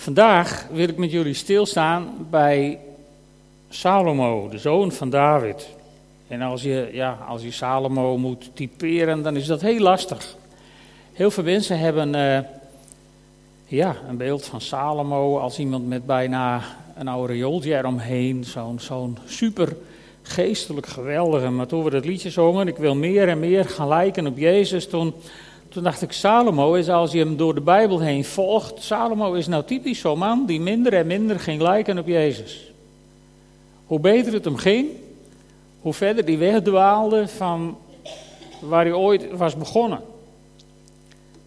Vandaag wil ik met jullie stilstaan bij Salomo, de zoon van David. En als je, ja, als je Salomo moet typeren, dan is dat heel lastig. Heel veel mensen hebben uh, ja, een beeld van Salomo als iemand met bijna een aureooltje eromheen. Zo'n zo'n super geestelijk geweldige. Maar toen we dat liedje zongen, ik wil meer en meer gaan lijken op Jezus, toen toen dacht ik, Salomo is als je hem door de Bijbel heen volgt. Salomo is nou typisch zo'n man die minder en minder ging lijken op Jezus. Hoe beter het hem ging, hoe verder hij wegdwaalde van waar hij ooit was begonnen.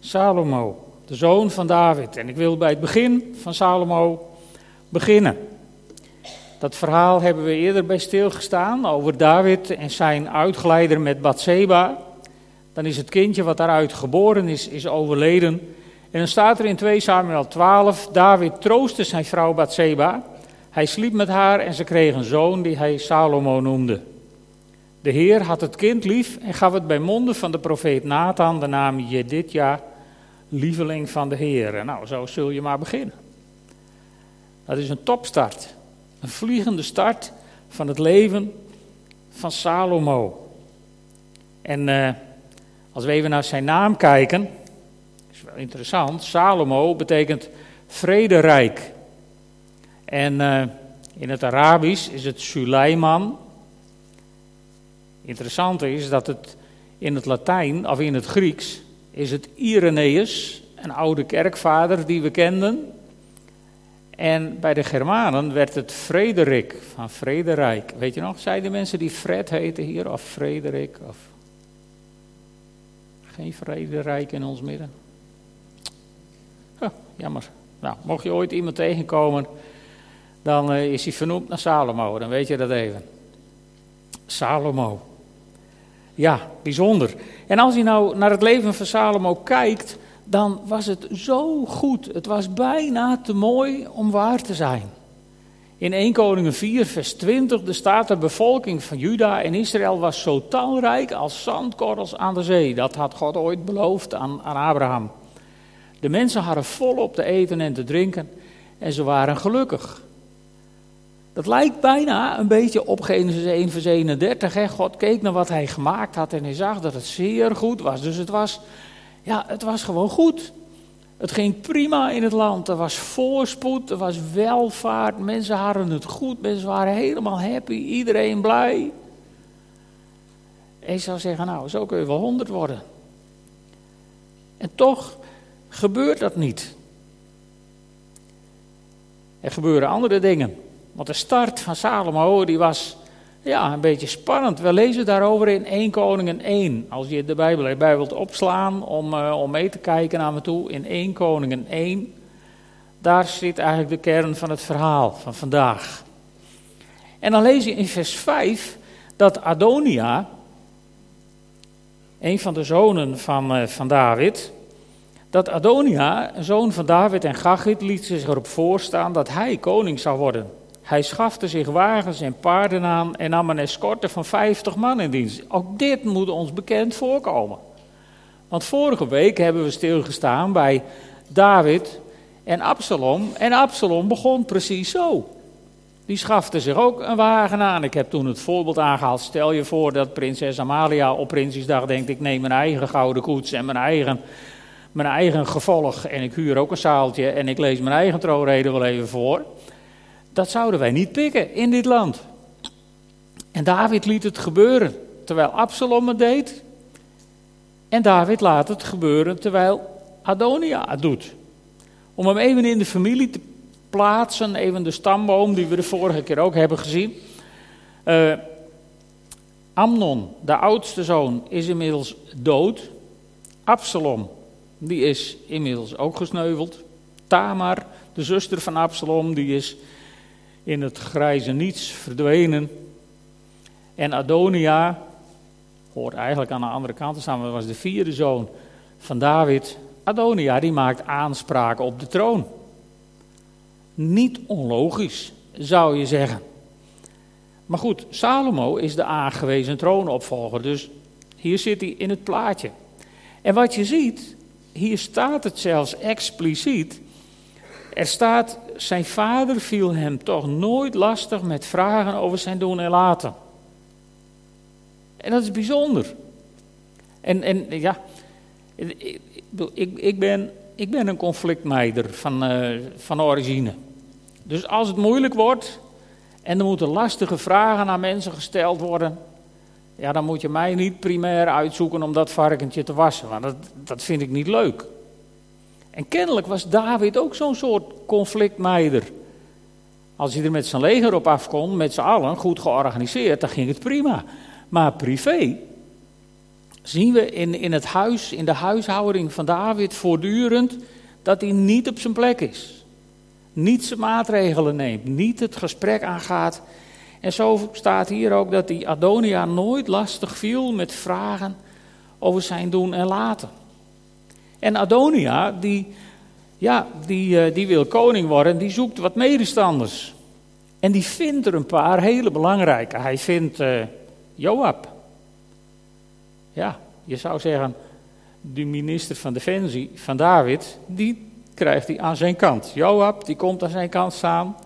Salomo, de zoon van David. En ik wil bij het begin van Salomo beginnen. Dat verhaal hebben we eerder bij stilgestaan over David en zijn uitgeleider met Bathseba dan is het kindje wat daaruit geboren is, is overleden. En dan staat er in 2 Samuel 12, David troostte zijn vrouw Bathseba. Hij sliep met haar en ze kreeg een zoon die hij Salomo noemde. De Heer had het kind lief en gaf het bij monden van de profeet Nathan de naam Jedidja, lieveling van de Heer. Nou, zo zul je maar beginnen. Dat is een topstart. Een vliegende start van het leven van Salomo. En uh, als we even naar zijn naam kijken, is wel interessant. Salomo betekent vrederijk. En uh, in het Arabisch is het Suleiman. Interessant is dat het in het Latijn, of in het Grieks, is het Irenaeus, een oude kerkvader die we kenden. En bij de Germanen werd het Frederik van Frederijk. Weet je nog, zeiden mensen die Fred heten hier, of Frederik, of geen vrederijk in ons midden. Jammer. Nou, mocht je ooit iemand tegenkomen, dan uh, is hij vernoemd naar Salomo. Dan weet je dat even. Salomo. Ja, bijzonder. En als je nou naar het leven van Salomo kijkt, dan was het zo goed. Het was bijna te mooi om waar te zijn. In 1 Koningen 4, vers 20, er staat de bevolking van Juda en Israël was zo talrijk als zandkorrels aan de zee. Dat had God ooit beloofd aan, aan Abraham. De mensen hadden volop te eten en te drinken en ze waren gelukkig. Dat lijkt bijna een beetje op Genesis 1 vers 31. Hè? God keek naar wat hij gemaakt had en hij zag dat het zeer goed was. Dus het was, ja, het was gewoon goed. Het ging prima in het land. Er was voorspoed, er was welvaart. Mensen hadden het goed, mensen waren helemaal happy, iedereen blij. Je zou zeggen, nou, zo kun je wel honderd worden. En toch gebeurt dat niet. Er gebeuren andere dingen. Want de start van Salomo, die was ja, een beetje spannend. We lezen daarover in 1 Koningen 1. Als je de Bijbel erbij wilt opslaan om, uh, om mee te kijken naar me toe. In 1 Koningen 1. Daar zit eigenlijk de kern van het verhaal van vandaag. En dan lees je in vers 5 dat Adonia, een van de zonen van, uh, van David, dat Adonia, zoon van David en Gachit, liet zich erop voorstaan dat hij koning zou worden. Hij schafte zich wagens en paarden aan en nam een escorte van 50 man in dienst. Ook dit moet ons bekend voorkomen. Want vorige week hebben we stilgestaan bij David en Absalom. En Absalom begon precies zo. Die schafte zich ook een wagen aan. Ik heb toen het voorbeeld aangehaald. Stel je voor dat prinses Amalia op Prinsjesdag denkt: ik neem mijn eigen gouden koets en mijn eigen, mijn eigen gevolg. En ik huur ook een zaaltje en ik lees mijn eigen troonrede wel even voor. Dat zouden wij niet pikken in dit land. En David liet het gebeuren terwijl Absalom het deed. En David laat het gebeuren terwijl Adonia het doet. Om hem even in de familie te plaatsen, even de stamboom die we de vorige keer ook hebben gezien. Uh, Amnon, de oudste zoon, is inmiddels dood. Absalom, die is inmiddels ook gesneuveld. Tamar, de zuster van Absalom, die is in het grijze niets verdwenen. En Adonia, hoort eigenlijk aan de andere kant te staan, maar was de vierde zoon van David. Adonia, die maakt aanspraak op de troon. Niet onlogisch, zou je zeggen. Maar goed, Salomo is de aangewezen troonopvolger, dus hier zit hij in het plaatje. En wat je ziet, hier staat het zelfs expliciet Er staat, zijn vader viel hem toch nooit lastig met vragen over zijn doen en laten. En dat is bijzonder. En, en ja, ik, ik, ben, ik ben een conflictmeider van, uh, van origine. Dus als het moeilijk wordt en er moeten lastige vragen aan mensen gesteld worden, ja, dan moet je mij niet primair uitzoeken om dat varkentje te wassen, want dat, dat vind ik niet leuk. En kennelijk was David ook zo'n soort conflictmeider. Als hij er met zijn leger op af kon, met z'n allen, goed georganiseerd, dan ging het prima. Maar privé zien we in, in het huis, in de huishouding van David voortdurend, dat hij niet op zijn plek is. Niet zijn maatregelen neemt, niet het gesprek aangaat. En zo staat hier ook dat die Adonia nooit lastig viel met vragen over zijn doen en laten. En Adonia, die, ja, die, eh, die wil koning worden, die zoekt wat medestanders. En die vindt er een paar hele belangrijke. Hij vindt uh, Joab. Ja, je zou zeggen, de minister van Defensie van David, die krijgt hij aan zijn kant. Joab, die komt aan zijn kant staan.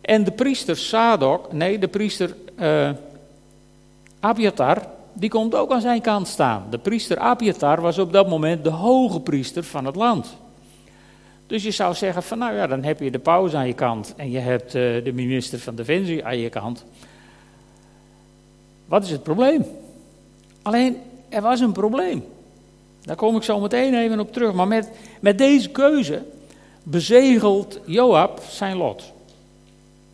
En de priester Sadok, nee, de priester uh, Abiatar, die komt ook aan zijn kant staan. De priester Abiatar was op dat moment de hoge priester van het land. Dus je zou zeggen van nou ja, dan heb je de paus aan je kant en je hebt uh, de minister van Defensie aan je kant. Wat is het probleem? Alleen, er was een probleem. Daar kom ik zo meteen even op terug. Maar met, met deze keuze bezegelt Joab zijn lot.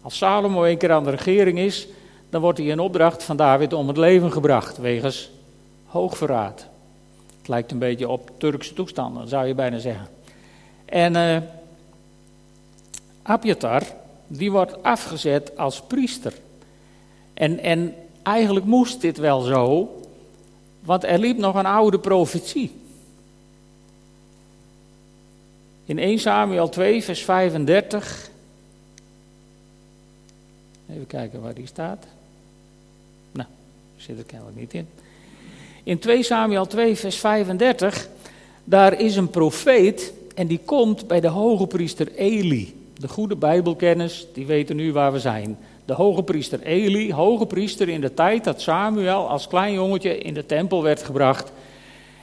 Als Salomo een keer aan de regering is, dan wordt hij in opdracht van David om het leven gebracht, wegens hoogverraad. Het lijkt een beetje op Turkse toestanden, zou je bijna zeggen. En uh, Abiatar, die wordt afgezet als priester. En, en eigenlijk moest dit wel zo, want er liep nog een oude profetie. In 1 Samuel 2, vers 35. Even kijken waar die staat. Zit er kennelijk niet in. In 2 Samuel 2, vers 35. Daar is een profeet en die komt bij de hoge priester Eli. De goede Bijbelkennis, die weten nu waar we zijn de hoge priester Eli, hoge priester in de tijd dat Samuel als klein jongetje in de tempel werd gebracht.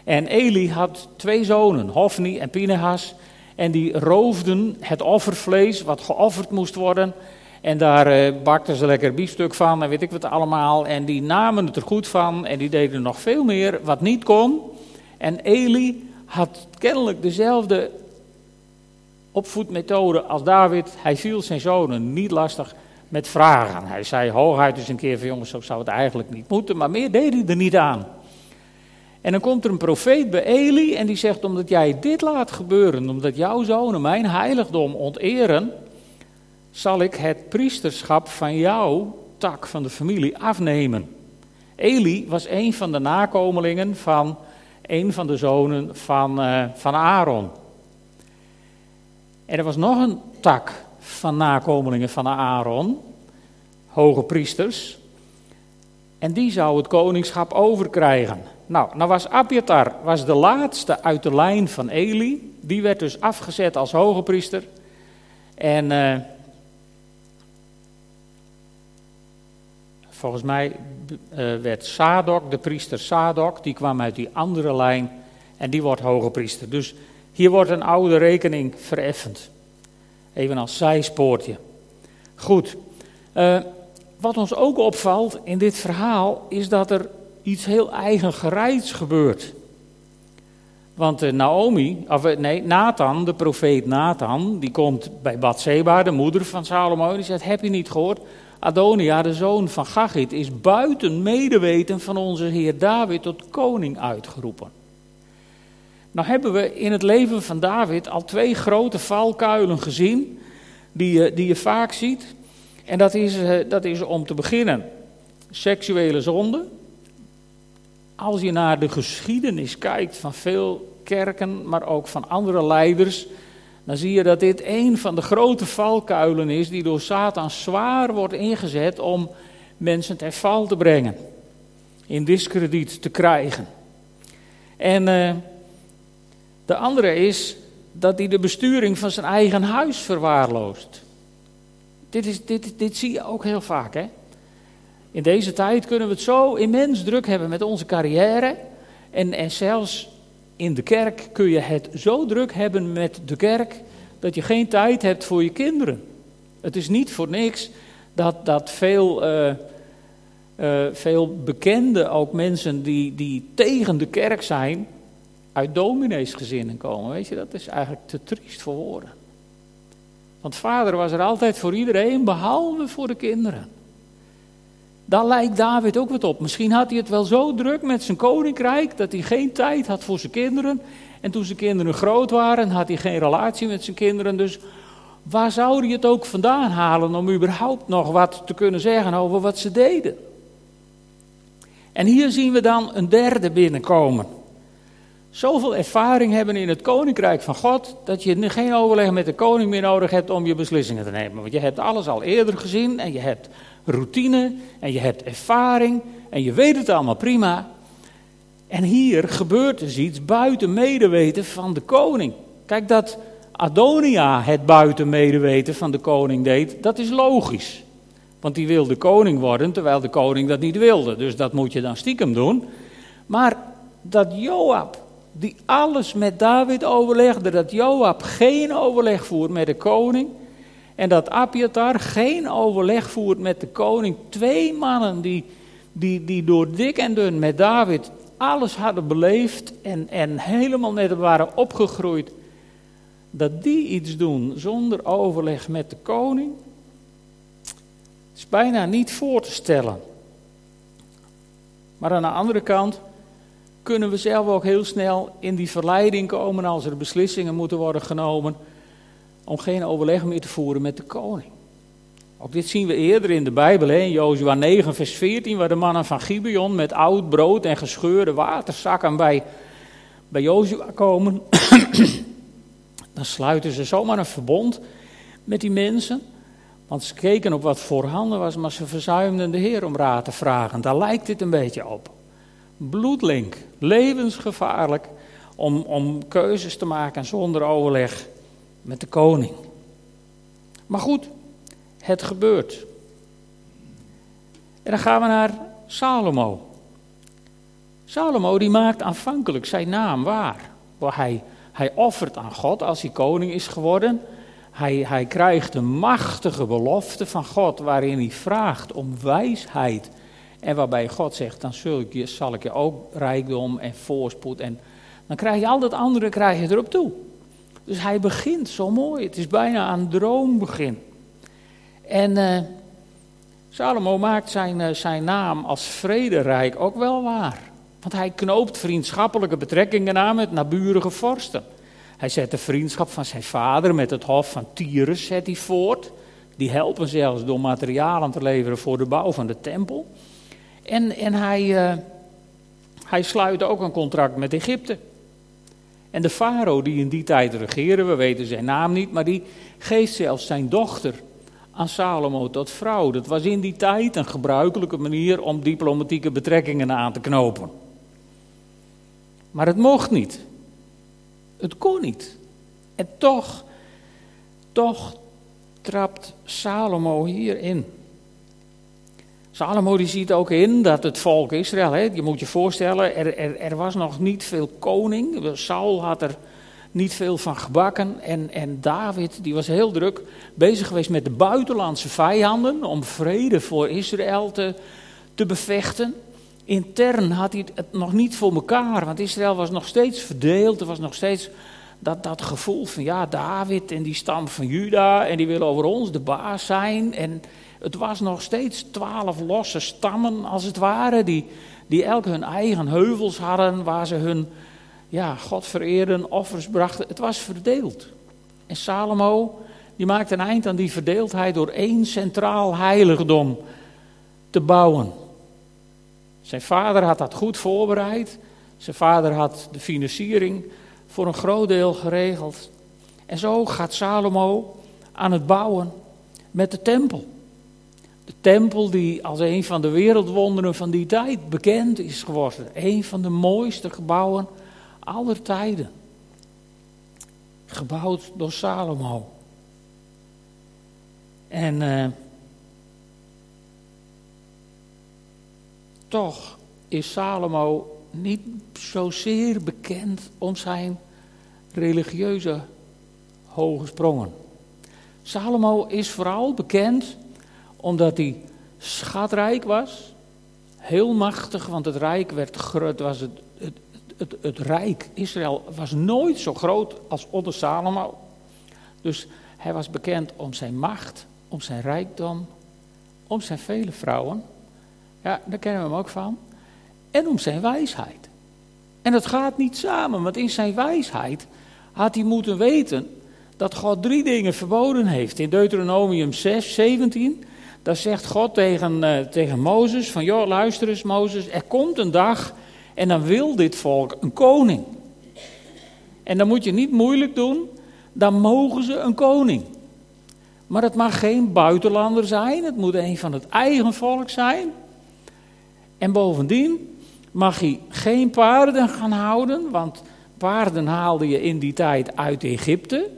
En Eli had twee zonen, Hofni en Pinehas, en die roofden het offervlees wat geofferd moest worden. En daar eh, bakten ze lekker biefstuk van en weet ik wat allemaal. En die namen het er goed van en die deden nog veel meer wat niet kon. En Eli had kennelijk dezelfde opvoedmethode als David. Hij viel zijn zonen niet lastig met vragen. Hij zei hooguit eens een keer van jongens, zo zou het eigenlijk niet moeten, maar meer deed hij er niet aan. En dan komt er een profeet bij Eli en die zegt, omdat jij dit laat gebeuren, omdat jouw zonen mijn heiligdom onteren, zal ik het priesterschap van jouw tak van de familie afnemen. Eli was een van de nakomelingen van een van de zonen van, uh, van Aaron. En er was nog een tak van nakomelingen van Aaron, hoge priesters. En die zou het koningschap overkrijgen. Nou, nou was Abiatar was de laatste uit de lijn van Eli. Die werd dus afgezet als hoge priester. En uh, volgens mij uh, werd Sadok, de priester Sadok, die kwam uit die andere lijn. En die wordt hoge priester. Dus hier wordt een oude rekening vereffend. Even als zijspoortje. Goed. Uh, wat ons ook opvalt in dit verhaal is dat er iets heel eigen gereids gebeurt. Want uh, Naomi, of nee, Nathan, de profeet Nathan, die komt bij Bathseba, de moeder van Salomo, die zegt, heb je niet gehoord? Adonia, de zoon van Gagit, is buiten medeweten van onze heer David tot koning uitgeroepen. Nou hebben we in het leven van David al twee grote valkuilen gezien, die je, die je vaak ziet. En dat is, eh, dat is om te beginnen seksuele zonde. Als je naar de geschiedenis kijkt van veel kerken, maar ook van andere leiders, dan zie je dat dit een van de grote valkuilen is die door Satan zwaar wordt ingezet om mensen ter val te brengen, in discrediet te krijgen. En uh, de andere is dat hij de besturing van zijn eigen huis verwaarloost. Dit, is, dit, dit zie je ook heel vaak. Hè? In deze tijd kunnen we het zo immens druk hebben met onze carrière. En, en zelfs in de kerk kun je het zo druk hebben met de kerk dat je geen tijd hebt voor je kinderen. Het is niet voor niks dat, dat veel, uh, uh, veel bekende, ook mensen die, die tegen de kerk zijn, uit domineesgezinnen komen. Weet je, dat is eigenlijk te triest voor woorden. Want vader was er altijd voor iedereen, behalve voor de kinderen. Daar lijkt David ook wat op. Misschien had hij het wel zo druk met zijn koninkrijk dat hij geen tijd had voor zijn kinderen. En toen zijn kinderen groot waren, had hij geen relatie met zijn kinderen. Dus waar zou hij het ook vandaan halen om überhaupt nog wat te kunnen zeggen over wat ze deden? En hier zien we dan een derde binnenkomen. Zoveel ervaring hebben in het koninkrijk van God, dat je geen overleg met de koning meer nodig hebt om je beslissingen te nemen. Want je hebt alles al eerder gezien en je hebt routine en je hebt ervaring en je weet het allemaal prima. En hier gebeurt dus iets buiten medeweten van de koning. Kijk, dat Adonia het buiten medeweten van de koning deed, dat is logisch. Want die wilde koning worden, terwijl de koning dat niet wilde. Dus dat moet je dan stiekem doen. Maar dat Joab, die alles met David overlegde, dat Joab geen overleg voert met de koning, en dat Abiatar geen overleg voert met de koning. Twee mannen die, die, die door dik en dun met David alles hadden beleefd en, en helemaal net waren opgegroeid. Dat die iets doen zonder overleg met de koning, is bijna niet voor te stellen. Maar aan de andere kant kunnen we zelf ook heel snel in die verleiding komen als er beslissingen moeten worden genomen om geen overleg meer te voeren met de koning. Ook dit zien we eerder in de Bijbel, in Jozua 9, vers 14, waar de mannen van Gibeon met oud brood en gescheurde waterzakken bij, bij Jozua komen. Dan sluiten ze zomaar een verbond met die mensen. Want ze keken op wat voorhanden was, maar ze verzuimden de Heer om raad te vragen. Daar lijkt dit een beetje op. Bloedlink, levensgevaarlijk om, om keuzes te maken zonder overleg met de koning. Maar goed, het gebeurt. En dan gaan we naar Salomo. Salomo die maakt aanvankelijk zijn naam waar. Hij, hij offert aan God als hij koning is geworden. Hij, hij krijgt een machtige belofte van God waarin hij vraagt om wijsheid. En waarbij God zegt, dan zul ik je, zal ik je ook rijkdom en voorspoed. En dan krijg je al dat andere krijg je erop toe. Dus hij begint zo mooi. Het is bijna een droombegin. En uh, Salomo maakt zijn, uh, zijn naam als vrederijk ook wel waar. Want hij knoopt vriendschappelijke betrekkingen aan met naburige vorsten. Hij zet de vriendschap van zijn vader met het hof van Tyrus zet hij voort. Die helpen zelfs door materialen te leveren voor de bouw van de tempel. En, en hij, uh, hij sluit ook een contract met Egypte. En de farao die in die tijd regeerde, we weten zijn naam niet, maar die geeft zelfs zijn dochter aan Salomo tot vrouw. Dat was in die tijd een gebruikelijke manier om diplomatieke betrekkingen aan te knopen. Maar het mocht niet. Het kon niet. En toch, toch trapt Salomo hierin. Salomo die ziet ook in dat het volk Israël, hè, je moet je voorstellen, er, er, er, was nog niet veel koning. Saul had er niet veel van gebakken. En, en David die was heel druk bezig geweest met de buitenlandse vijanden om vrede voor Israël te, te bevechten. Intern had hij het nog niet voor elkaar, want Israël was nog steeds verdeeld. Er was nog steeds dat, dat gevoel van ja, David en die stam van Juda en die willen over ons de baas zijn. En het was nog steeds twaalf losse stammen, als het ware, die, die elk hun eigen heuvels hadden, waar ze hun ja, God vereerden, offers brachten. Het was verdeeld. En Salomo, die maakte een eind aan die verdeeldheid door één centraal heiligdom te bouwen. Zijn vader had dat goed voorbereid. Zijn vader had de financiering voor een groot deel geregeld. En zo gaat Salomo aan het bouwen met de tempel. De tempel die als een van de wereldwonderen van die tijd bekend is geworden. Een van de mooiste gebouwen aller tijden. gebouwd door Salomo. En uh, toch is Salomo niet zozeer bekend om zijn religieuze hoge sprongen. Salomo is vooral bekend omdat hij schatrijk was, heel machtig, want het rijk werd groot, was het, het, het, het, rijk Israël was nooit zo groot als onder Salomo. Dus hij was bekend om zijn macht, om zijn rijkdom, om zijn vele vrouwen. Ja, daar kennen we hem ook van. En om zijn wijsheid. En het gaat niet samen, want in zijn wijsheid had hij moeten weten dat God drie dingen verboden heeft. In Deuteronomium 6, 17, daar zegt God tegen, uh, tegen Mozes van, joh, luister eens Mozes, er komt een dag en dan wil dit volk een koning. En dan moet je niet moeilijk doen, dan mogen ze een koning. Maar het mag geen buitenlander zijn, het moet een van het eigen volk zijn. En bovendien mag hij geen paarden gaan houden, want paarden haalde je in die tijd uit Egypte.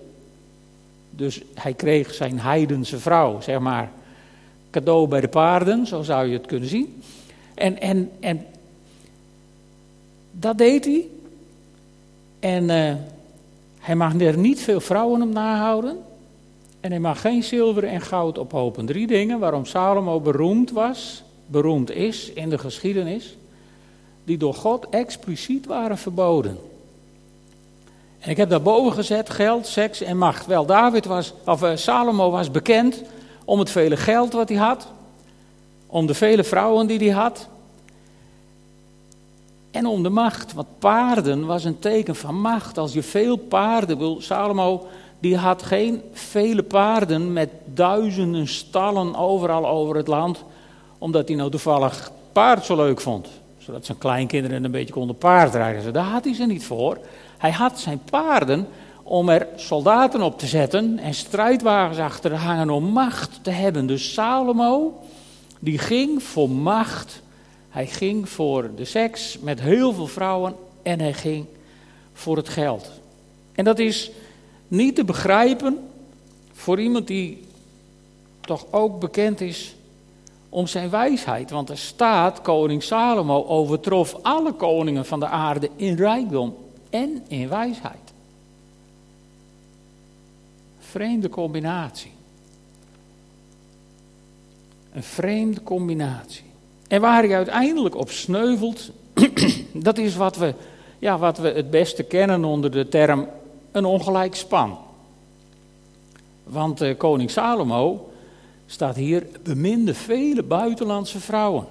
Dus hij kreeg zijn heidense vrouw, zeg maar, cadeau bij de paarden, zo zou je het kunnen zien. En, en, en dat deed hij. En uh, hij mag er niet veel vrouwen op nahouden. En hij mag geen zilver en goud ophopen. Drie dingen waarom Salomo beroemd was, beroemd is in de geschiedenis, die door God expliciet waren verboden. En ik heb daarboven gezet geld, seks en macht. Wel, David was, of uh, Salomo was bekend om het vele geld wat hij had, om de vele vrouwen die hij had, en om de macht. Want paarden was een teken van macht. Als je veel paarden wil, Salomo die had geen vele paarden met duizenden stallen overal over het land, omdat hij nou toevallig paard zo leuk vond. Zodat zijn kleinkinderen een beetje konden paardrijden. Daar had hij ze niet voor. Hij had zijn paarden om er soldaten op te zetten en strijdwagens achter te hangen om macht te hebben. Dus Salomo, die ging voor macht. Hij ging voor de seks met heel veel vrouwen en hij ging voor het geld. En dat is niet te begrijpen voor iemand die toch ook bekend is om zijn wijsheid. Want er staat, koning Salomo overtrof alle koningen van de aarde in rijkdom en in wijsheid. Vreemde combinatie. Een vreemde combinatie. En waar hij uiteindelijk op sneuvelt, dat is wat we, ja, wat we het beste kennen onder de term een ongelijk span. Want uh, koning Salomo staat hier, beminde vele buitenlandse vrouwen.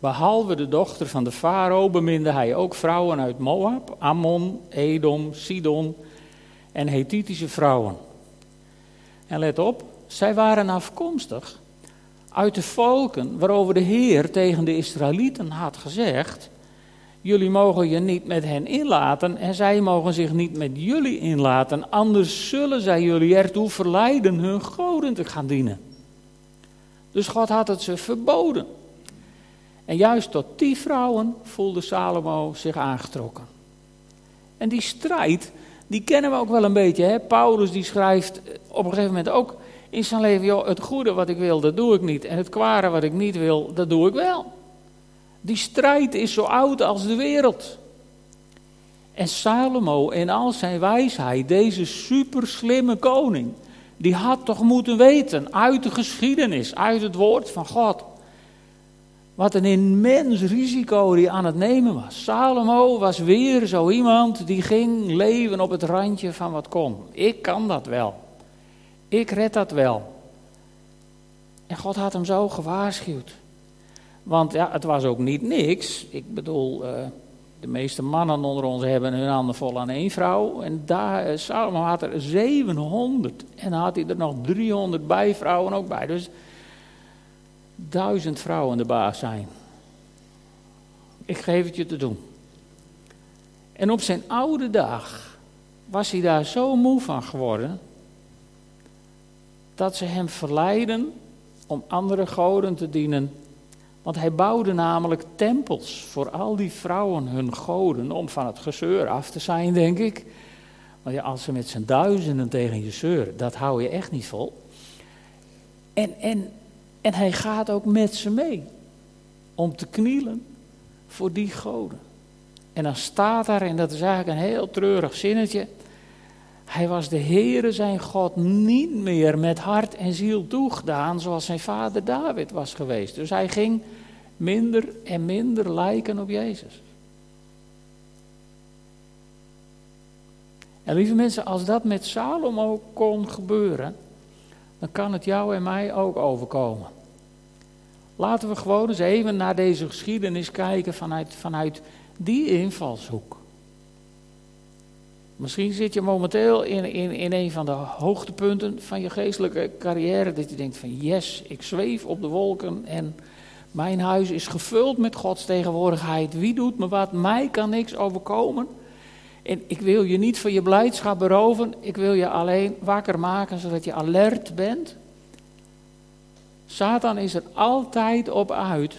Behalve de dochter van de farao beminde hij ook vrouwen uit Moab, Ammon, Edom, Sidon en Hethitische vrouwen. En let op, zij waren afkomstig uit de volken waarover de Heer tegen de Israëlieten had gezegd: Jullie mogen je niet met hen inlaten en zij mogen zich niet met jullie inlaten, anders zullen zij jullie ertoe verleiden hun goden te gaan dienen. Dus God had het ze verboden. En juist tot die vrouwen voelde Salomo zich aangetrokken. En die strijd, die kennen we ook wel een beetje. Hè? Paulus die schrijft op een gegeven moment ook in zijn leven, joh, het goede wat ik wil, dat doe ik niet. En het kwade wat ik niet wil, dat doe ik wel. Die strijd is zo oud als de wereld. En Salomo in al zijn wijsheid, deze superslimme koning, die had toch moeten weten uit de geschiedenis, uit het woord van God. Wat een immens risico die aan het nemen was. Salomo was weer zo iemand die ging leven op het randje van wat kon. Ik kan dat wel. Ik red dat wel. En God had hem zo gewaarschuwd. Want ja, het was ook niet niks. Ik bedoel, uh, de meeste mannen onder ons hebben hun handen vol aan één vrouw. En daar, uh, Salomo had er 700. En had hij er nog 300 bijvrouwen ook bij. Dus duizend vrouwen de baas zijn. Ik geef het je te doen. En op zijn oude dag was hij daar zo moe van geworden. Dat ze hem verleiden om andere goden te dienen want hij bouwde namelijk tempels voor al die vrouwen, hun goden, om van het gezeur af te zijn, denk ik. Want ja, als ze met z'n duizenden tegen je zeuren, dat hou je echt niet vol. En, en, en hij gaat ook met ze mee om te knielen voor die goden. En dan staat daar, en dat is eigenlijk een heel treurig zinnetje. Hij was de Heere zijn God niet meer met hart en ziel toegedaan zoals zijn vader David was geweest. Dus hij ging minder en minder lijken op Jezus. En lieve mensen, als dat met Salomo kon gebeuren, dan kan het jou en mij ook overkomen. Laten we gewoon eens even naar deze geschiedenis kijken vanuit, vanuit die invalshoek. Misschien zit je momenteel in, in, in een van de hoogtepunten van je geestelijke carrière. Dat je denkt van yes, ik zweef op de wolken en mijn huis is gevuld met Gods tegenwoordigheid. Wie doet me wat? Mij kan niks overkomen. En ik wil je niet van je blijdschap beroven. Ik wil je alleen wakker maken zodat je alert bent. Satan is er altijd op uit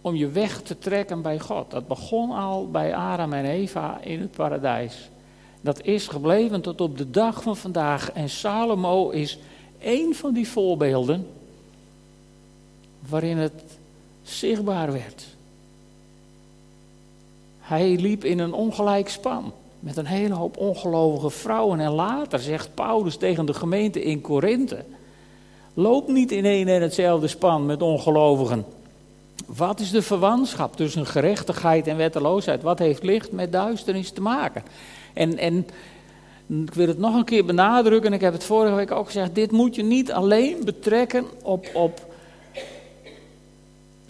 om je weg te trekken bij God. Dat begon al bij Adam en Eva in het paradijs. Dat is gebleven tot op de dag van vandaag. En Salomo is één van die voorbeelden waarin het zichtbaar werd. Hij liep in een ongelijk span met een hele hoop ongelovige vrouwen. En later zegt Paulus tegen de gemeente in Korinthe: Loop niet in één en hetzelfde span met ongelovigen. Wat is de verwantschap tussen gerechtigheid en wetteloosheid? Wat heeft licht met duisternis te maken? En, en ik wil het nog een keer benadrukken, en ik heb het vorige week ook gezegd: dit moet je niet alleen betrekken op, op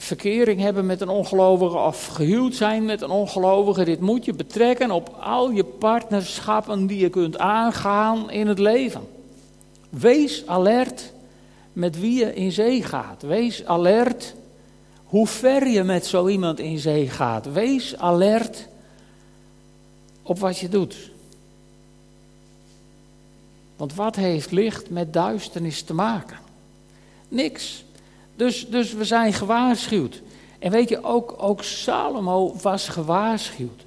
verkering hebben met een ongelovige of gehuwd zijn met een ongelovige. Dit moet je betrekken op al je partnerschappen die je kunt aangaan in het leven. Wees alert met wie je in zee gaat. Wees alert hoe ver je met zo iemand in zee gaat. Wees alert op wat je doet. Want wat heeft licht met duisternis te maken? Niks. Dus, dus we zijn gewaarschuwd. En weet je, ook, ook Salomo was gewaarschuwd.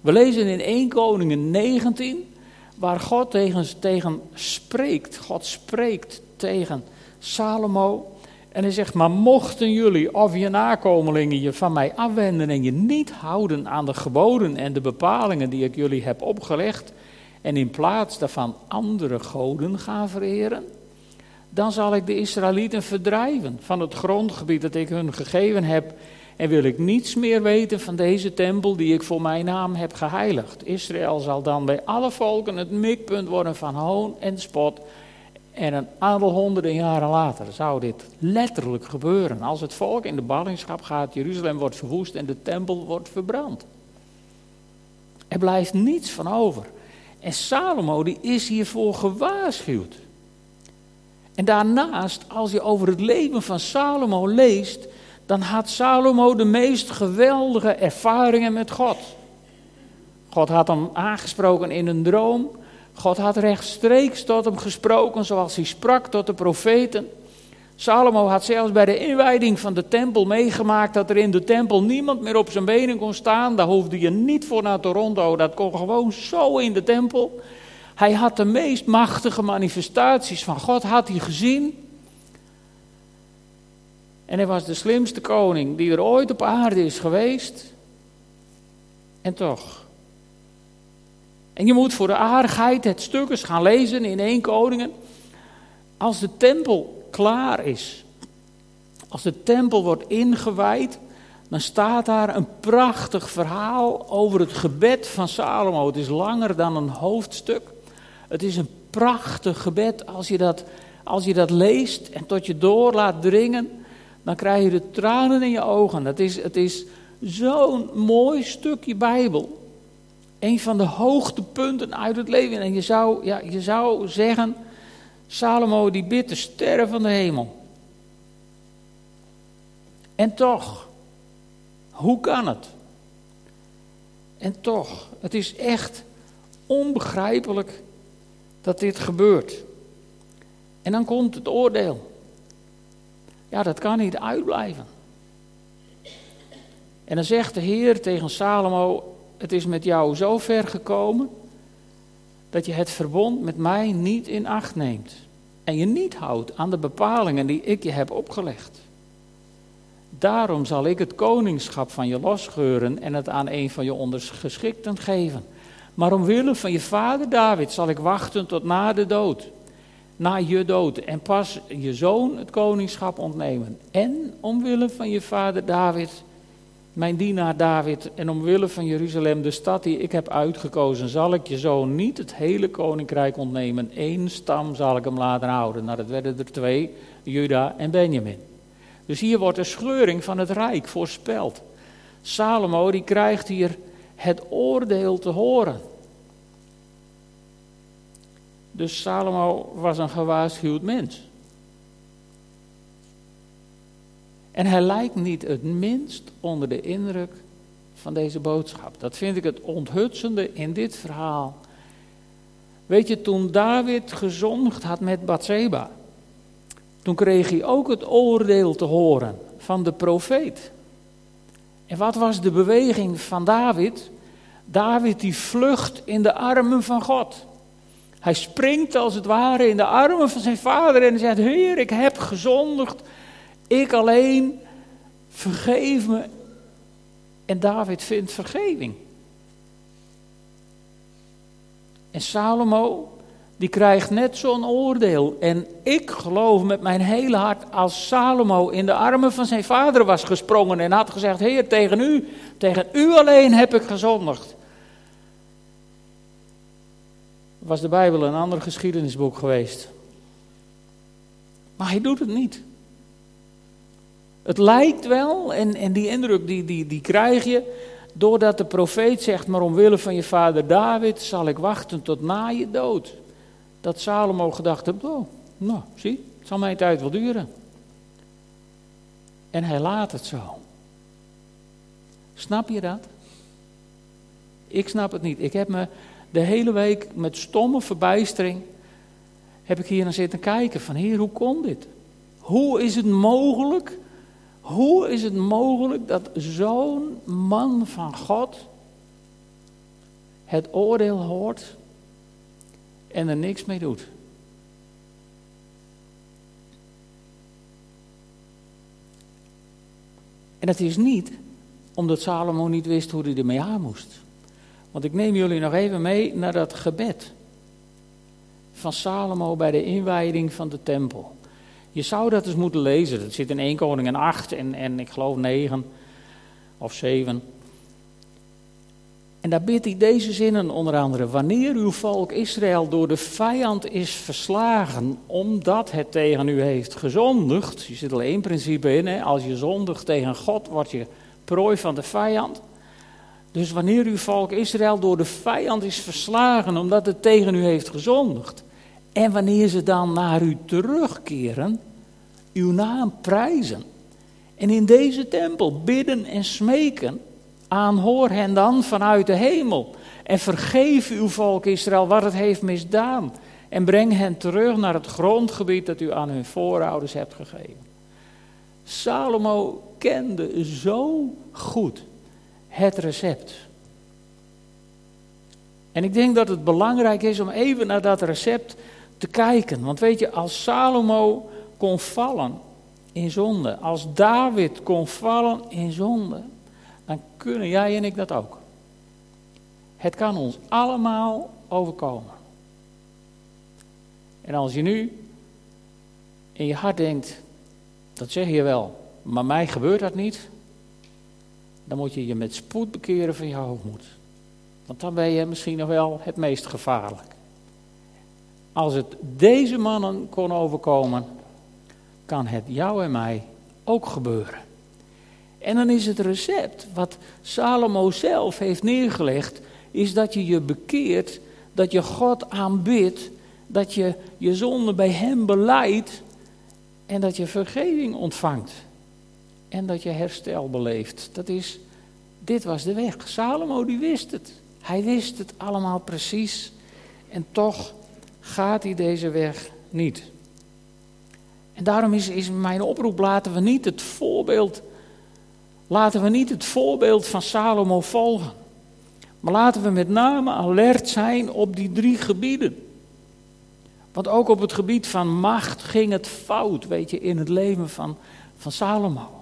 We lezen in 1 Koningen 19, waar God tegen, tegen spreekt. God spreekt tegen Salomo. En hij zegt, maar mochten jullie of je nakomelingen je van mij afwenden en je niet houden aan de geboden en de bepalingen die ik jullie heb opgelegd, en in plaats daarvan andere goden gaan vereren, dan zal ik de Israëlieten verdrijven van het grondgebied dat ik hun gegeven heb. En wil ik niets meer weten van deze tempel die ik voor mijn naam heb geheiligd. Israël zal dan bij alle volken het mikpunt worden van hoon en spot. En een aantal honderden jaren later zou dit letterlijk gebeuren. Als het volk in de ballingschap gaat, Jeruzalem wordt verwoest en de tempel wordt verbrand. Er blijft niets van over. En Salomo die is hiervoor gewaarschuwd. En daarnaast, als je over het leven van Salomo leest, dan had Salomo de meest geweldige ervaringen met God. God had hem aangesproken in een droom. God had rechtstreeks tot hem gesproken zoals hij sprak tot de profeten. Salomo had zelfs bij de inwijding van de tempel meegemaakt dat er in de tempel niemand meer op zijn benen kon staan. Daar hoefde je niet voor naar Toronto, dat kon gewoon zo in de tempel. Hij had de meest machtige manifestaties van God had hij gezien. En hij was de slimste koning die er ooit op aarde is geweest. En toch. En je moet voor de aardigheid het stuk eens gaan lezen in 1 Koningen. Als de tempel klaar is, als de tempel wordt ingewijd, dan staat daar een prachtig verhaal over het gebed van Salomo. Het is langer dan een hoofdstuk. Het is een prachtig gebed. Als je dat, als je dat leest en tot je door laat dringen, dan krijg je de tranen in je ogen. Het is, het is zo'n mooi stukje Bijbel. Een van de hoogtepunten uit het leven. En je zou, ja, je zou zeggen, Salomo die bidt de sterren van de hemel. En toch, hoe kan het? En toch, het is echt onbegrijpelijk dat dit gebeurt. En dan komt het oordeel. Ja, dat kan niet uitblijven. En dan zegt de Heer tegen Salomo: Het is met jou zo ver gekomen dat je het verbond met mij niet in acht neemt en je niet houdt aan de bepalingen die ik je heb opgelegd. Daarom zal ik het koningschap van je losgeuren en het aan een van je ondergeschikten geven. Maar omwille van je vader David zal ik wachten tot na de dood. Na je dood. En pas je zoon het koningschap ontnemen. En omwille van je vader David, mijn dienaar David. En omwille van Jeruzalem, de stad die ik heb uitgekozen, zal ik je zoon niet het hele koninkrijk ontnemen. Eén stam zal ik hem laten houden. Nou, dat werden er twee, Juda en Benjamin. Dus hier wordt de scheuring van het rijk voorspeld. Salomo die krijgt hier het oordeel te horen. Dus Salomo was een gewaarschuwd mens. En hij lijkt niet het minst onder de indruk van deze boodschap. Dat vind ik het onthutsende in dit verhaal. Weet je, toen David gezondigd had met Bathseba, toen kreeg hij ook het oordeel te horen van de profeet. En wat was de beweging van David? David die vlucht in de armen van God. Hij springt als het ware in de armen van zijn vader en zegt: Heer, ik heb gezondigd. Ik alleen, vergeef me. En David vindt vergeving. En Salomo, die krijgt net zo'n oordeel. En ik geloof met mijn hele hart, als Salomo in de armen van zijn vader was gesprongen en had gezegd: Heer, tegen u, tegen u alleen heb ik gezondigd. Was de Bijbel een ander geschiedenisboek geweest. Maar hij doet het niet. Het lijkt wel, en, en die indruk die, die, die krijg je, doordat de profeet zegt, maar omwille van je vader David zal ik wachten tot na je dood. Dat Salomo gedacht heeft, oh, nou, zie, het zal mijn tijd wel duren. En hij laat het zo. Snap je dat? Ik snap het niet. Ik heb me de hele week met stomme verbijstering, heb ik hier naar zitten kijken van, heer, hoe kon dit? Hoe is het mogelijk hoe is het mogelijk dat zo'n man van God het oordeel hoort en er niks mee doet? En het is niet omdat Salomo niet wist hoe hij ermee aan moest. Want ik neem jullie nog even mee naar dat gebed van Salomo bij de inwijding van de tempel. Je zou dat eens moeten lezen. Dat zit in 1 Koningen 8 en, en ik geloof 9 of 7. En daar bidt hij deze zinnen onder andere. Wanneer uw volk Israël door de vijand is verslagen, omdat het tegen u heeft gezondigd. Je zit al één principe in, hè? als je zondigt tegen God, word je prooi van de vijand. Dus wanneer uw volk Israël door de vijand is verslagen, omdat het tegen u heeft gezondigd. En wanneer ze dan naar u terugkeren, uw naam prijzen. En in deze tempel bidden en smeken, aanhoor hen dan vanuit de hemel. En vergeef uw volk Israël wat het heeft misdaan. En breng hen terug naar het grondgebied dat u aan hun voorouders hebt gegeven. Salomo kende zo goed het recept. En ik denk dat het belangrijk is om even naar dat recept te kijken. Want weet je, als Salomo kon vallen in zonde, als David kon vallen in zonde, dan kunnen jij en ik dat ook. Het kan ons allemaal overkomen. En als je nu in je hart denkt, dat zeg je wel, maar mij gebeurt dat niet, dan moet je je met spoed bekeren van je hoogmoed. Want dan ben je misschien nog wel het meest gevaarlijk. Als het deze mannen kon overkomen, kan het jou en mij ook gebeuren. En dan is het recept wat Salomo zelf heeft neergelegd, is dat je je bekeert, dat je God aanbidt, dat je je zonde bij Hem beleidt en dat je vergeving ontvangt. En dat je herstel beleeft. Dat is, dit was de weg. Salomo die wist het. Hij wist het allemaal precies. En toch gaat hij deze weg niet. En daarom is, is mijn oproep, laten we niet het voorbeeld, laten we niet het voorbeeld van Salomo volgen. Maar laten we met name alert zijn op die drie gebieden. Want ook op het gebied van macht ging het fout, weet je, in het leven van, van Salomo.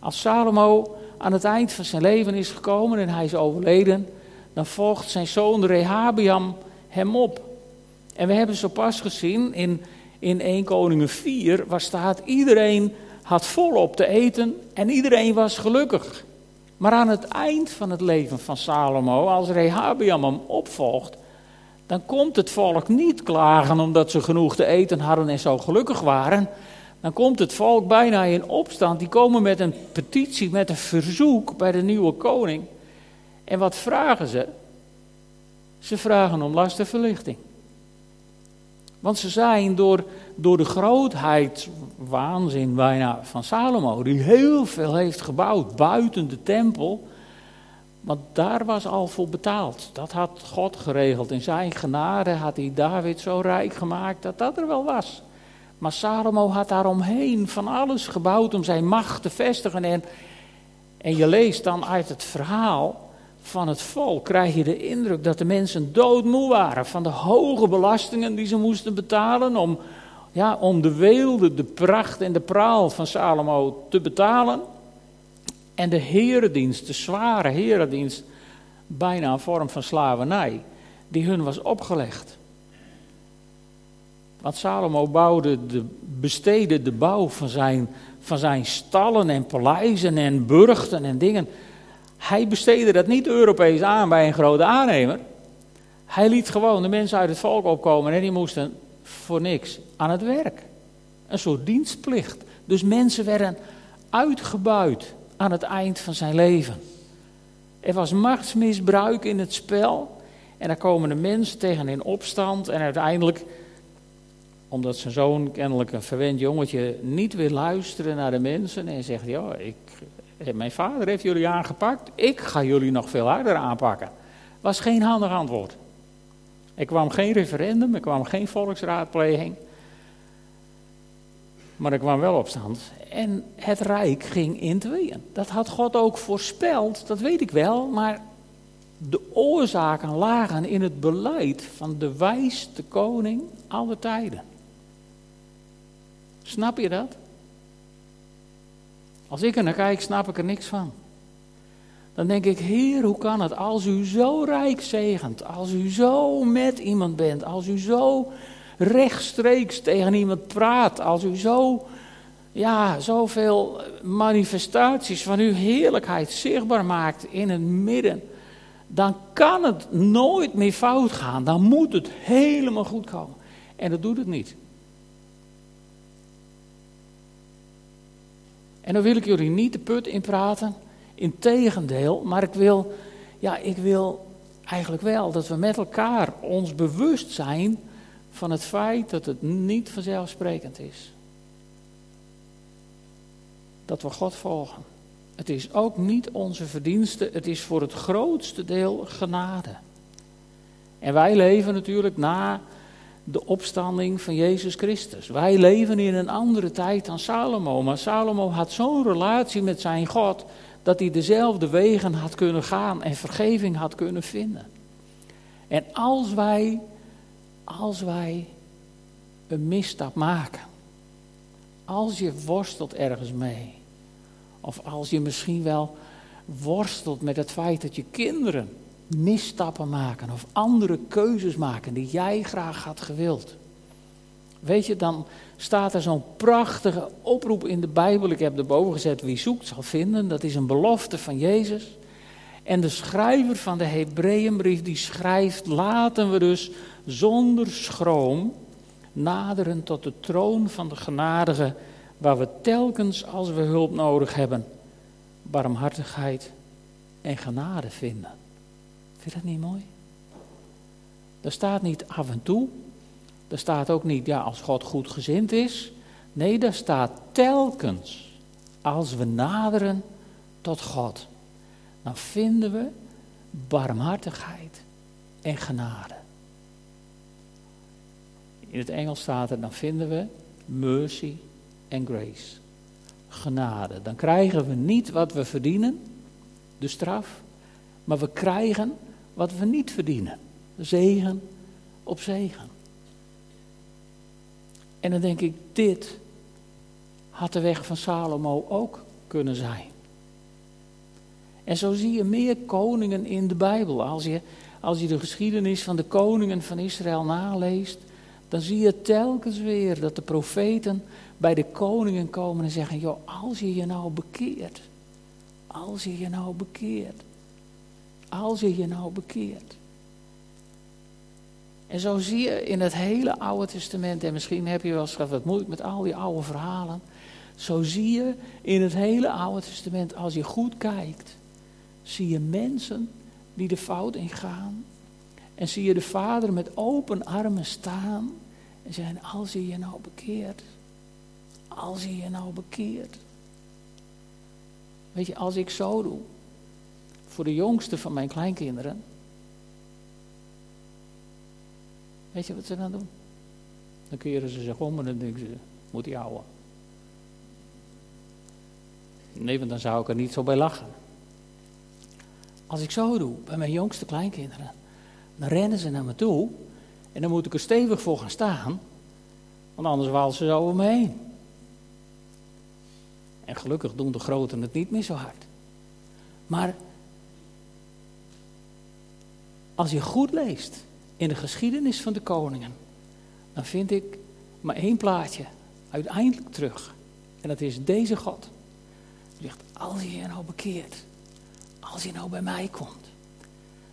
Als Salomo aan het eind van zijn leven is gekomen en hij is overleden, dan volgt zijn zoon Rehabiam hem op. En we hebben zo pas gezien in, in 1 Koningen 4, waar staat iedereen had volop te eten en iedereen was gelukkig. Maar aan het eind van het leven van Salomo, als Rehabiam hem opvolgt, dan komt het volk niet klagen omdat ze genoeg te eten hadden en zo gelukkig waren. Dan komt het volk bijna in opstand. Die komen met een petitie, met een verzoek bij de nieuwe koning. En wat vragen ze? Ze vragen om lastenverlichting. Want ze zijn door, door de grootheid, waanzin bijna van Salomo, die heel veel heeft gebouwd buiten de tempel. Want daar was al voor betaald. Dat had God geregeld. In zijn genade had hij David zo rijk gemaakt dat dat er wel was. Maar Salomo had daaromheen van alles gebouwd om zijn macht te vestigen. En, en je leest dan uit het verhaal van het volk, krijg je de indruk dat de mensen doodmoe waren van de hoge belastingen die ze moesten betalen om, ja, om de weelde, de pracht en de praal van Salomo te betalen. En de herendienst, de zware herendienst, bijna een vorm van slavernij, die hun was opgelegd. Want Salomo bouwde de, besteedde de bouw van zijn, van zijn stallen en paleizen en burchten en dingen. Hij besteedde dat niet Europees aan bij een grote aannemer. Hij liet gewoon de mensen uit het volk opkomen en die moesten voor niks aan het werk. Een soort dienstplicht. Dus mensen werden uitgebuit aan het eind van zijn leven. Er was machtsmisbruik in het spel. En daar komen de mensen tegen in opstand. En uiteindelijk, omdat zijn zoon kennelijk een verwend jongetje niet wil luisteren naar de mensen. En zegt: Ja, ik, mijn vader heeft jullie aangepakt. Ik ga jullie nog veel harder aanpakken. Was geen handig antwoord. Er kwam geen referendum, er kwam geen volksraadpleging. Maar er kwam wel opstand. En het rijk ging in tweeën. Dat had God ook voorspeld, dat weet ik wel. Maar de oorzaken lagen in het beleid van de wijste koning alle tijden. Snap je dat? Als ik er naar kijk, snap ik er niks van. Dan denk ik, Heer, hoe kan het als u zo rijk zegent, als u zo met iemand bent, als u zo rechtstreeks tegen iemand praat, als u zo, ja, zoveel manifestaties van uw heerlijkheid zichtbaar maakt in het midden, dan kan het nooit meer fout gaan. Dan moet het helemaal goed komen. En dat doet het niet. En dan wil ik jullie niet de put in praten. Integendeel, maar ik wil, ja, ik wil eigenlijk wel dat we met elkaar ons bewust zijn van het feit dat het niet vanzelfsprekend is. Dat we God volgen. Het is ook niet onze verdienste, het is voor het grootste deel genade. En wij leven natuurlijk na de opstanding van Jezus Christus. Wij leven in een andere tijd dan Salomo, maar Salomo had zo'n relatie met zijn God dat hij dezelfde wegen had kunnen gaan en vergeving had kunnen vinden. En als wij, als wij een misstap maken, als je worstelt ergens mee, of als je misschien wel worstelt met het feit dat je kinderen misstappen maken of andere keuzes maken die jij graag had gewild. Weet je, dan staat er zo'n prachtige oproep in de Bijbel. Ik heb erboven gezet, wie zoekt zal vinden. Dat is een belofte van Jezus. En de schrijver van de Hebreeënbrief die schrijft, laten we dus zonder schroom naderen tot de troon van de genadige, waar we telkens als we hulp nodig hebben, barmhartigheid en genade vinden. Vind je dat niet mooi? Er staat niet af en toe. Er staat ook niet, ja, als God goed gezind is. Nee, daar staat telkens, als we naderen tot God, dan vinden we barmhartigheid en genade. In het Engels staat er, dan vinden we mercy en grace. Genade. Dan krijgen we niet wat we verdienen, de straf, Maar we krijgen wat we niet verdienen. Zegen op zegen. En dan denk ik, dit had de weg van Salomo ook kunnen zijn. En zo zie je meer koningen in de Bijbel. Als je, als je de geschiedenis van de koningen van Israël naleest, dan zie je telkens weer dat de profeten bij de koningen komen en zeggen: Joh, als je je nou bekeert, als je je nou bekeert, als je je nou bekeert. En zo zie je in het hele Oude Testament, en misschien heb je wel eens wat moeilijk met al die oude verhalen. Zo zie je in het hele Oude Testament, als je goed kijkt, zie je mensen die de fout ingaan. En zie je de vader met open armen staan en zeggen, als je je nou bekeert, als je je nou bekeert. Weet je, als ik zo doe, voor de jongste van mijn kleinkinderen, weet je wat ze dan doen? Dan keren ze zich om en dan denken ze, moet die ouwe. Nee, want dan zou ik er niet zo bij lachen. Als ik zo doe bij mijn jongste kleinkinderen, dan rennen ze naar me toe en dan moet ik er stevig voor gaan staan, want anders walsen ze zo over me heen. En gelukkig doen de groten het niet meer zo hard. Maar als je goed leest in de geschiedenis van de koningen, dan vind ik maar één plaatje uiteindelijk terug. En dat is deze God. Die zegt, als je je nou bekeert, als je nou bij mij komt,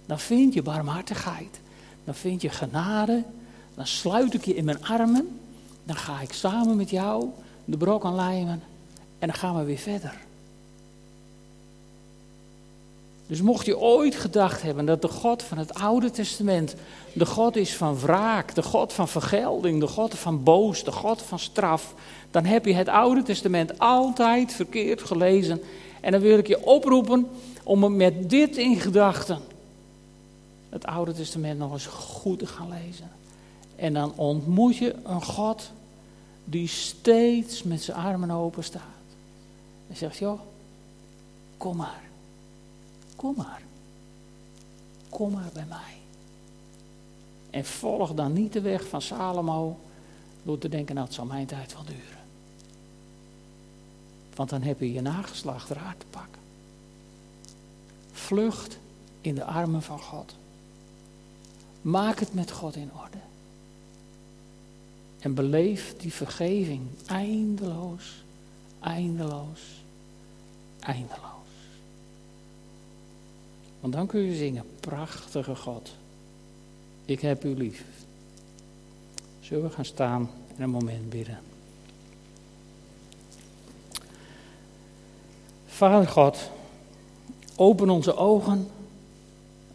dan vind je barmhartigheid, dan vind je genade, dan sluit ik je in mijn armen, dan ga ik samen met jou de brok aanlijmen en dan gaan we weer verder. Dus mocht je ooit gedacht hebben dat de God van het Oude Testament de God is van wraak, de God van vergelding, de God van boos, de God van straf, dan heb je het Oude Testament altijd verkeerd gelezen. En dan wil ik je oproepen om met dit in gedachten het Oude Testament nog eens goed te gaan lezen. En dan ontmoet je een God die steeds met zijn armen open staat. En zegt, joh, kom maar. Kom maar. Kom maar bij mij. En volg dan niet de weg van Salomo door te denken, nou het zal mijn tijd wel duren. Want dan heb je je nageslacht raar te pakken. Vlucht in de armen van God. Maak het met God in orde. En beleef die vergeving eindeloos, eindeloos, eindeloos. Want dan kun je zingen, prachtige God, ik heb u lief. Zullen we gaan staan en een moment bidden. Vader God, open onze ogen,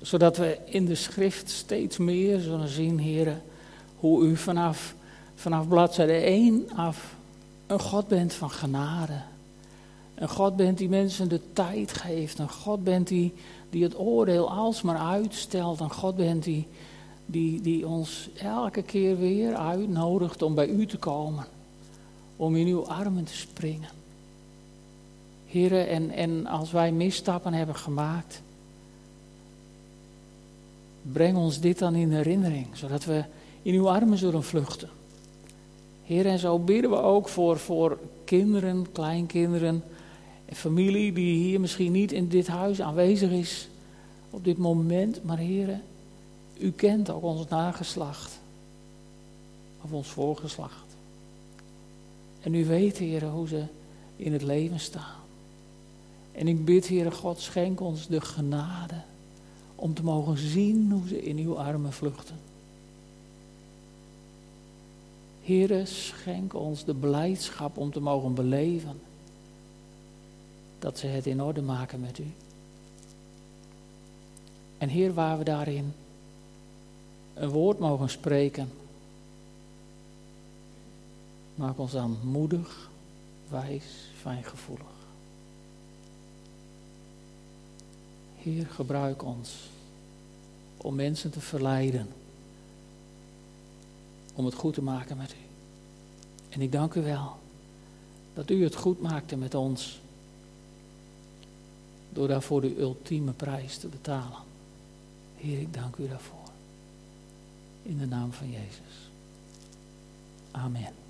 zodat we in de schrift steeds meer zullen zien, heren, hoe u vanaf, vanaf bladzijde 1 af een God bent van genade. Een God bent die mensen de tijd geeft. Een God bent die, die het oordeel alsmaar uitstelt. Een God bent die, die, die ons elke keer weer uitnodigt om bij u te komen. Om in uw armen te springen. Heren, en, en als wij misstappen hebben gemaakt, breng ons dit dan in herinnering, zodat we in uw armen zullen vluchten. Heer, en zo bidden we ook voor, voor kinderen, kleinkinderen familie die hier misschien niet in dit huis aanwezig is op dit moment. Maar Heer, u kent ook ons nageslacht of ons voorgeslacht. En u weet, Heer, hoe ze in het leven staan. En ik bid, Heere God, schenk ons de genade om te mogen zien hoe ze in uw armen vluchten. Heere, schenk ons de blijdschap om te mogen beleven dat ze het in orde maken met u. En Heer, waar we daarin een woord mogen spreken, maak ons dan moedig, wijs, fijngevoelig. Heer, gebruik ons om mensen te verleiden. Om het goed te maken met u. En ik dank u wel dat u het goed maakte met ons. Door daarvoor de ultieme prijs te betalen. Heer, ik dank u daarvoor. In de naam van Jezus. Amen.